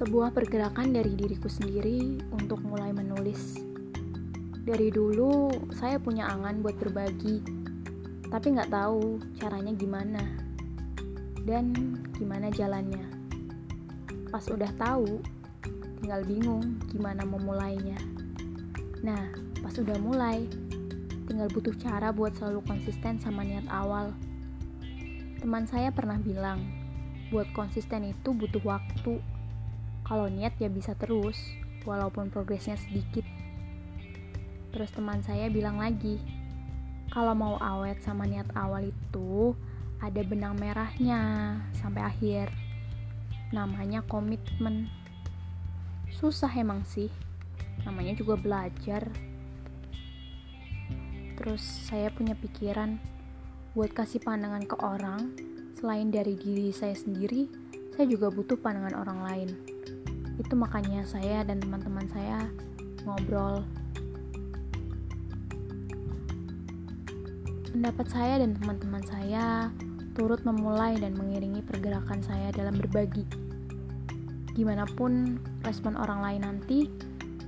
sebuah pergerakan dari diriku sendiri untuk mulai menulis. Dari dulu saya punya angan buat berbagi, tapi nggak tahu caranya gimana dan gimana jalannya. Pas udah tahu, tinggal bingung gimana memulainya. Nah, pas udah mulai, tinggal butuh cara buat selalu konsisten sama niat awal. Teman saya pernah bilang, buat konsisten itu butuh waktu. Kalau niat ya bisa terus, walaupun progresnya sedikit. Terus teman saya bilang lagi, kalau mau awet sama niat awal itu ada benang merahnya sampai akhir. Namanya komitmen. Susah emang sih. Namanya juga belajar. Terus saya punya pikiran buat kasih pandangan ke orang selain dari diri saya sendiri, saya juga butuh pandangan orang lain. Makanya saya dan teman-teman saya ngobrol Pendapat saya dan teman-teman saya turut memulai dan mengiringi pergerakan saya dalam berbagi. Gimana pun respon orang lain nanti,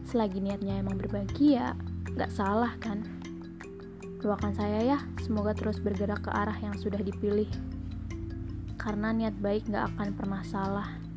selagi niatnya emang berbagi ya gak salah kan? Doakan saya ya, semoga terus bergerak ke arah yang sudah dipilih. Karena niat baik gak akan pernah salah.